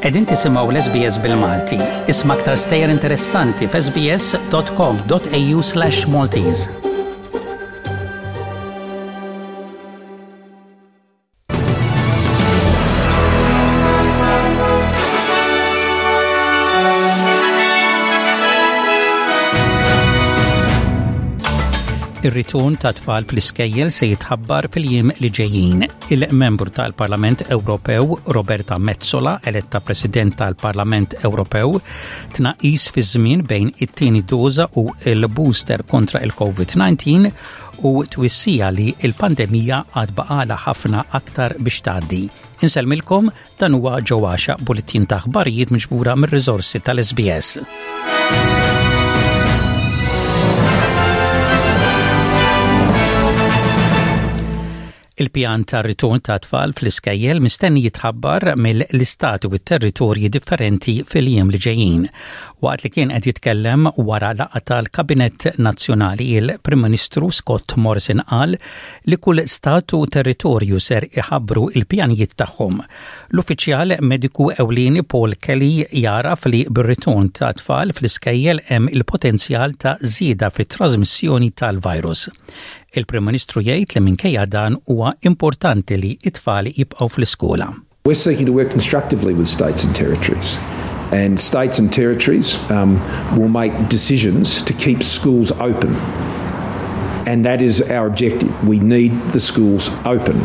Qegħdin tisimgħu l-SBS bil-Malti. Isma' aktar stejjer interessanti f'sbs.com.au/maltese. ir-ritorn ta' tfal fl-iskejjel se jitħabbar fil-jiem li ġejjin. Il-membru tal-Parlament Ewropew Roberta Mezzola, eletta President tal-Parlament Ewropew, tnaqis fi żmien bejn it-tieni doża u l-booster kontra il-COVID-19 u twissija li il-pandemija għad baqala ħafna aktar biex tgħaddi. Inselmilkom dan huwa ġewwaxa bulletin ta' aħbarijiet miġbura mir-riżorsi tal-SBS. Il-pjan tar-ritorn tat-tfal fl-iskejjel mistenni jitħabbar mill-istati u t-territorji differenti fil-jiem li ġejjin. Waqt li kien qed jitkellem wara laqgħa tal-Kabinett Nazzjonali, il-Prim Ministru Scott Morrison qal li kull stat u territorju ser iħabbru l-pjanijiet tagħhom. L-Uffiċjal Mediku Ewlieni Paul Kelly jagħraf li bir-ritorn tat-tfal fl-iskejjel hemm il-potenzjal ta' żieda fit-trażmissjoni tal-virus. Il-Prim Ministru jgħid li minkejja dan huwa importanti li it-tfali jibqgħu fl-iskola. We're seeking to work constructively with states and territories. And states and territories um, will make decisions to keep schools open. And that is our objective. We need the schools open.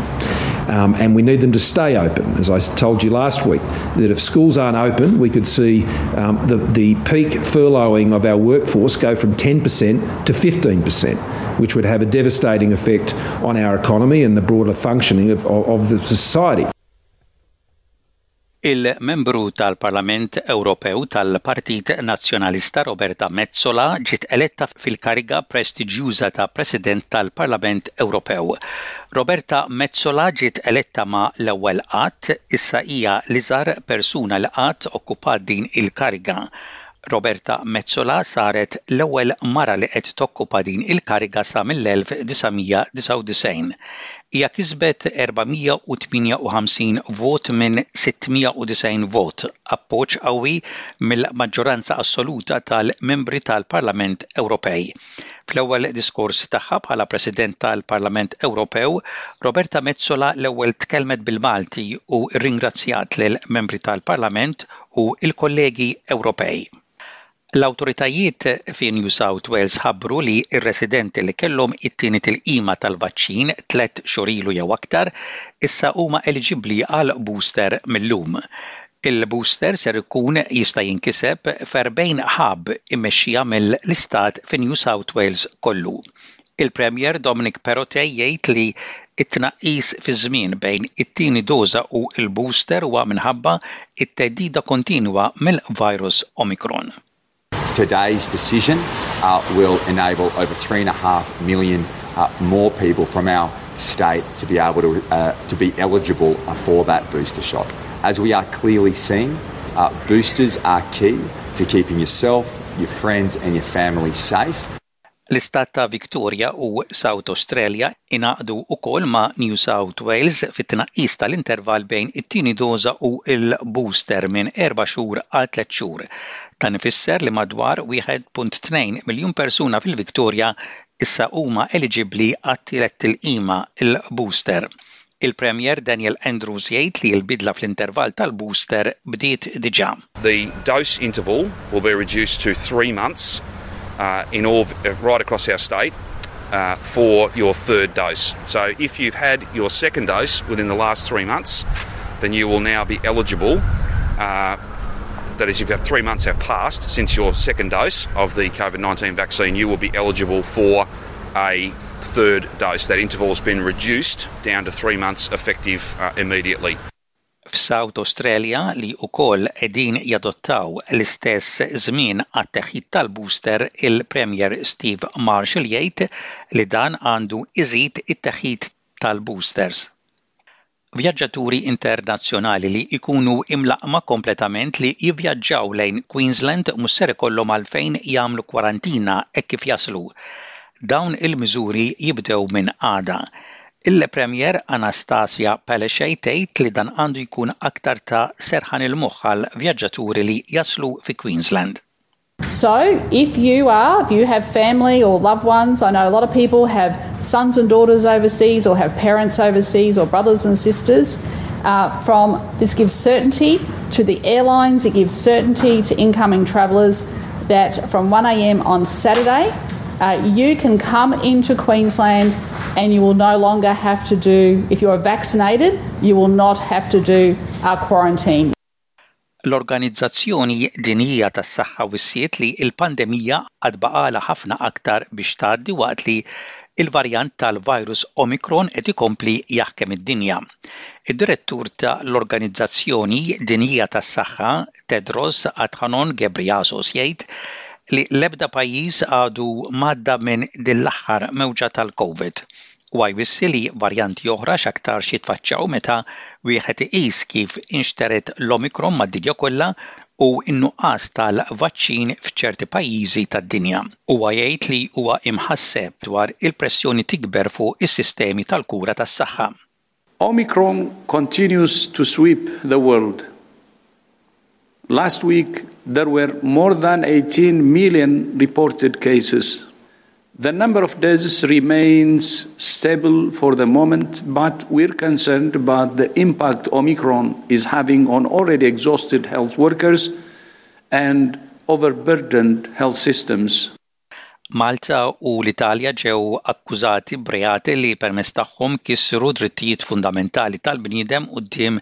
um, and we need them to stay open. As I told you last week, that if schools aren't open, we could see um, the, the peak furloughing of our workforce go from 10% to 15%, which would have a devastating effect on our economy and the broader functioning of, of, of the society. Il-Membru tal-Parlament Ewropew tal-Partit Nazzjonalista Roberta Metsola ġiet eletta fil-kariga prestiġjuża ta' President tal-Parlament Ewropew. Roberta Metsola ġiet eletta ma' l-ewwel qatt, issa hija l-iżgħar persuna li qatt okkupat din il-kariga. Roberta Metsola saret l-ewwel mara li qed tokkupa din il-kariga sa mill-1999. Hija kisbet 458 vot minn 690 vot, appoġġ qawwi mill-maġġoranza assoluta tal-Membri tal-Parlament Ewropej. Fl-ewwel diskors tagħha bħala President tal-Parlament Ewropew, Roberta Metsola l-ewwel tkellmet bil-Malti u rringrazzjat lill-Membri tal-Parlament u l-kollegi Ewropej. L-awtoritajiet fi New South Wales ħabbru li r-residenti li kellhom it-tieni tilqima tal-vaċċin tliet xhur ilu jew aktar issa huma eliġibbli għal booster mil-lum. Il-booster ser ikun jista' jinkiseb f'erbgħin hub immexxija mill-Istat fi New South Wales kollu. Il-Premier Dominic Perrottet jgħid li it-tnaqqis fi żmien bejn it-tieni doża u l-booster huwa minħabba it-teddida kontinwa mill-virus Omicron. Today's decision uh, will enable over 3.5 million uh, more people from our state to be able to, uh, to be eligible uh, for that booster shot. As we are clearly seeing, uh, boosters are key to keeping yourself, your friends, and your family safe. L-istat ta' Victoria u South Australia ingħaqdu wkoll ma' New South Wales fit-tnaqqis tal-intervall bejn it-tieni doża u l-booster minn erba' xhur għal tliet xhur. Dan ifisser li madwar 1.2 miljun persuna fil-Victoria issa huma eliġibbli għat-tielet tilqima, il-booster, Il-Premier Daniel Andrews jgħid li l-bidla fl-intervall tal-booster bdiet diġà. The dose interval will be reduced to 3 months uh, in all uh, right across our state uh, for your third dose. So if you've had your second dose within the last three months, then you will now be eligible. Uh, that is, if have three months have passed since your second dose of the COVID 19 vaccine, you will be eligible for a third dose, that interval has been reduced down to three months effective immediately. F'South Australia, li wkoll qegħdin jadottaw l-istess żmien għat-teħid tal-booster, il-Premier Steve Marshall jgħid li dan għandu iżid it-teħid tal-boosters. vjaġġaturi internazzjonali li jkunu imlaqqma kompletament li jivvjaġġaw lejn Queensland mhux ser ikollhom għalfejn jagħmlu kwarantina hekk kif jaslu. Dawn il-miżuri jibdew minn għada. Il-Premier Annastacia Palaszczuk tgħid li dan għandu jkun aktar ta' serħan il-moħħ għall-vjaġġaturi li jaslu fi Queensland. So, if you are, if you have family or loved ones, I know a lot of people have sons and daughters overseas or have parents overseas or brothers and sisters. Uh, from this gives certainty to the airlines, it gives certainty to incoming travellers that from 1am on Saturday, uh, you can come into Queensland and you will no longer have to do, if you are vaccinated, you will not have to do a quarantine. L-Organizzazzjoni Dinjija tas-Saħħa wissiet li l-pandemija għad baqgħalha ħafna aktar biex tgħaddi waqt li l-varjant tal-virus Omicron qed ikompli jaħkem id-dinja. Id-Direttur ta' l-Organizzazzjoni Dinjija tas-Saħħa, Tedros Adhanon Ghebreyesus jgħid li l-ebda pajjiż għadu m'għadda minn din l-aħħar mewġa tal-Covid Huwa jwissi li varjanti oħra x'aktarx jitfaċċaw meta wieħed iqis kif inxteret l-Omicron mad-dinja kollha u n-nuqqas tal-vaċċin f'ċerti pajjiżi tad-dinja. Huwa jgħid li huwa imħasseb dwar il-pressjoni tikber fuq is-sistemi tal-kura tas-saħħa. Omicron continues to sweep the world Last week, there were more than 18 million reported cases. The number of deaths remains stable for the moment, but we're concerned about the impact Omicron is having on already exhausted health workers and overburdened health systems. Malta u l-Italja ġew akkużati b'reati li permezz tagħhom kisru drittijiet fundamentali tal-bniedem quddiem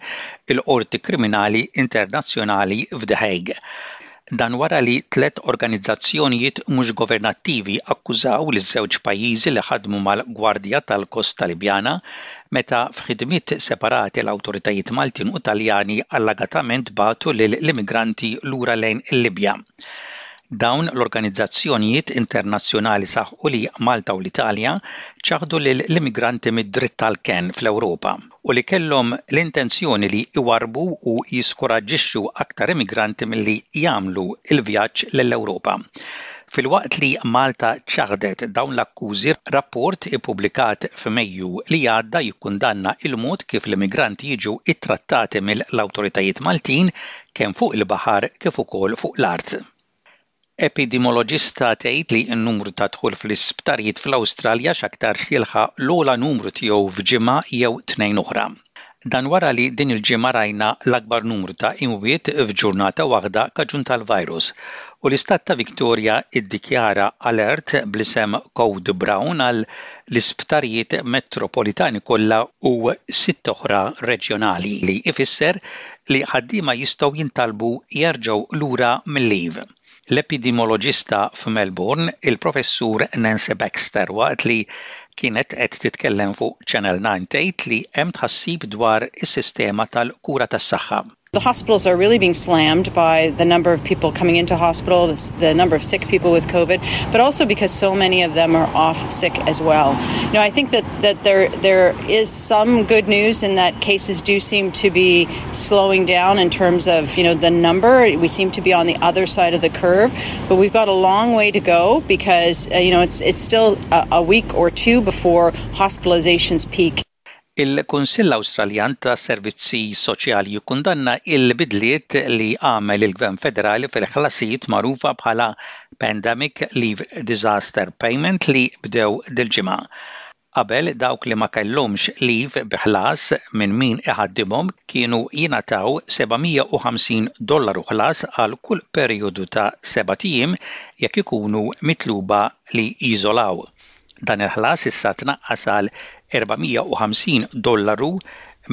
il-Qorti Kriminali Internazzjonali f'The Hague. Dan wara li tliet organizzazzjonijiet mhux governattivi akkużaw liż-żewġ pajjiżi li ħadmu mal-Gwardja tal-Kosta Libjana meta f'ħidmiet separati l-awtoritajiet Maltin u Taljani allagatament bagħtu lill-immigranti lura lejn il-Libja. Dawn l-organizzazzjonijiet internazzjonali saħqu li Malta u l-Italja ċaħdu lil l-immigranti mid-dritt tal-kenn fl-Ewropa u li kellhom l-intenzjoni li jwarrbu u jiskuraġġixxu aktar immigranti milli jagħmlu l-vjaġġ lell-Ewropa. Filwaqt li Malta ċaħdet dawn l-akkużi, rapport ippubblikat f'Mejju li għadda jikkundanna l-mod kif l-immigranti jiġu ttrattati mill-awtoritajiet Maltin kemm fuq il-baħar kif ukoll fuq l-art. Epidimoloġista tgħid li n-numru ta' dħul fl-isptarijiet fl-Awstralja x'aktarx jilħaq l-ogħla numru tiegħu f'ġimgħa jew tnejn oħra. Dan wara li din il-ġimgħa rajna l-akbar numru ta' imwiet f'ġurnata waħda kaġun tal-virus u l-Istat ta' Victoria iddikjara alert bl-isem Code Brown għal l-isptarijiet metropolitani kollha u sitt oħra reġjonali li jfisser li ħaddiema jistgħu jintalbu jerġgħu lura mil-leave. L-epidimoloġista f'Melbourne, il-Professur Nancy Baxter waqt li kienet qed titkellem fuq Channel Nine tgħid li hemm tħassib dwar is-sistema tal-kura tas-saħħa. The hospitals are really being slammed by the number of people coming into hospital, the number of sick people with Covid, but also because so many of them are off sick as well. You know, I think that that there there is some good news in that cases do seem to be slowing down in terms of you know the number we seem to be on the other side of the curve but we've got a long way to go because uh, you know it's it's still a, a week or two before hospitalizations peak Il-Kunsill Awstraljan ta' Servizzi Soċjali jikkundanna il-bidliet li għamel il-Gvern Federali fil-ħlasijiet magħrufa bħala Pandemic Leave Disaster Payment li bdew dil-ġimgħa. Qabel, dawk li ma kellhomx leave bi ħlas minn min iħaddimhom kienu jingħataw 750 dollaru ħlas għal kull perijodu ta' sebat ijiem jekk ikunu mitluba li jiżolaw. Dan il-ħlas issa tnaqqas għal 450 dollaru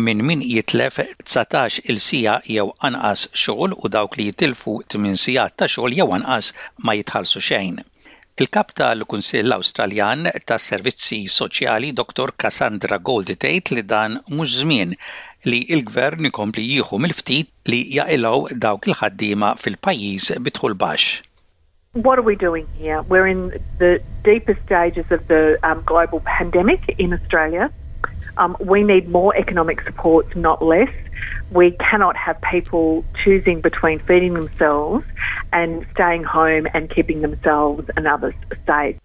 minn min jitlef dsatax-il siegħa jew anqas xogħol u dawk li jitilfu tmien sigħat ta' xogħol jew anqas ma jitħallsu xejn. Il-Kap tal-Kunsill Awstraljan tas-Servizzi Soċjali Dottor Cassandra Goldie tgħid li dan mhux żmien li l-Gvern ikompli jieħu mill-ftit li jaqilgħu dawk il-ħaddiema fil-pajjiż bi dħul baxx. what are we doing here? We're in the deepest stages of the um, global pandemic in Australia. Um, we need more economic supports, not less. We cannot have people choosing between feeding themselves and staying home and keeping themselves and others safe.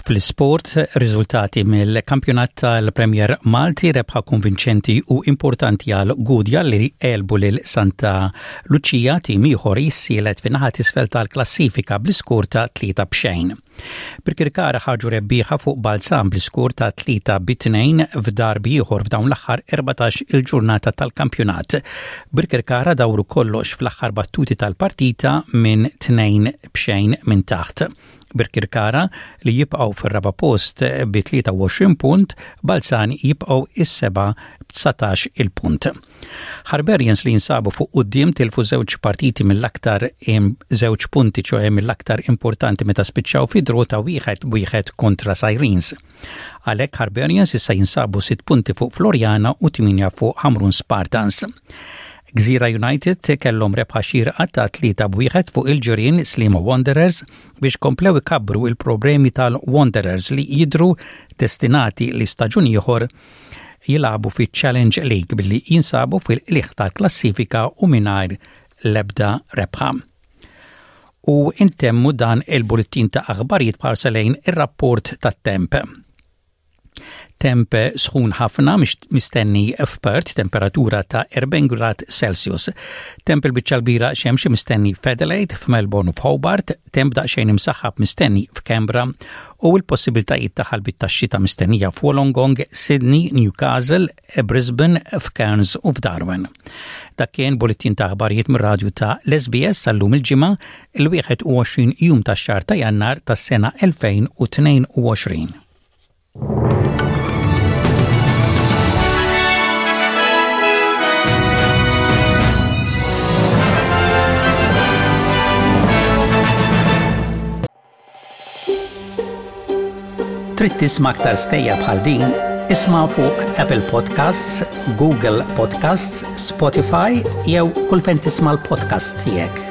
Fl-isport, riżultati mill-kampjonat tal-Premier Malti rebħa konvinċenti u importanti għal Gudja li għelbu lil Santa Luċija tim ieħor jissielet fin-naħa t'isfel tal-klassifika bl-iskur ta' tlieta b'xejn. Birkirkara ħarġu rebbieħa fuq Balzan bl-iskur ta' tlieta bi tnejn f'darbi ieħor f'dawn l-aħħar 14 il-ġurnata tal-kampjonat. Birkirkara dawru kollox fl-aħħar battuti tal-partita minn tnejn b'xejn minn taħt. Birkirkara li jibqgħu fir-raba' post bi 23 punt, Balzan jibqgħu is-seba' b'19 il-punt. Harbarians li jinsabu fuq quddiem tilfu żewġ partiti mill-aktar żewġ punti ċoe mill-aktar importanti meta spiċċaw fi draw ta' wieħed wieħed kontra Sirens. Għalhekk Harbarians issa jinsabu sitt punti fuq Floriana u tminja fuq Ħamrun Spartans. Gżira United kellhom rebħa xirqa ta' 3 b'wieħed fuq il-ġurin Slima Wanderers biex komplew ikabru il-problemi tal-Wanderers li jidru destinati li staġun ieħor jilabu fi Challenge League billi jinsabu fil-qliħ tal-klassifika u mingħajr l-ebda rebħa. U intemmu dan il-bulletin ta' aħbarijiet bħal selejn ir-rapport tat-temp. Temp sħun ħafna mistenni f'Perth, temperatura ta' 40 grad Celsius. Temp il-biċċa l-bira xemx mistenni f'Adelaide, f'Melbourne u f'Hobart, temp daqsxejn imsaħħab mistenni f'Kembra u l-possibiltajiet ta' ħalbit tax-xita mistennija f'Wolongong, Sydney, Newcastle, Brisbane, f'Cairns u f'Darwen. Dak kien bulettin ta' aħbarijiet mir-radju ta' l-SBS sal-lum il-ġimgħa, il-21 jum tax-xahar ta' Jannar tas-sena 2022. Trid tisma' aktar stejjer bħal din? Isma' fuq Apple Podcasts, Google Podcasts, Spotify jew kull fejn tisma' l-podcasts tiegħek.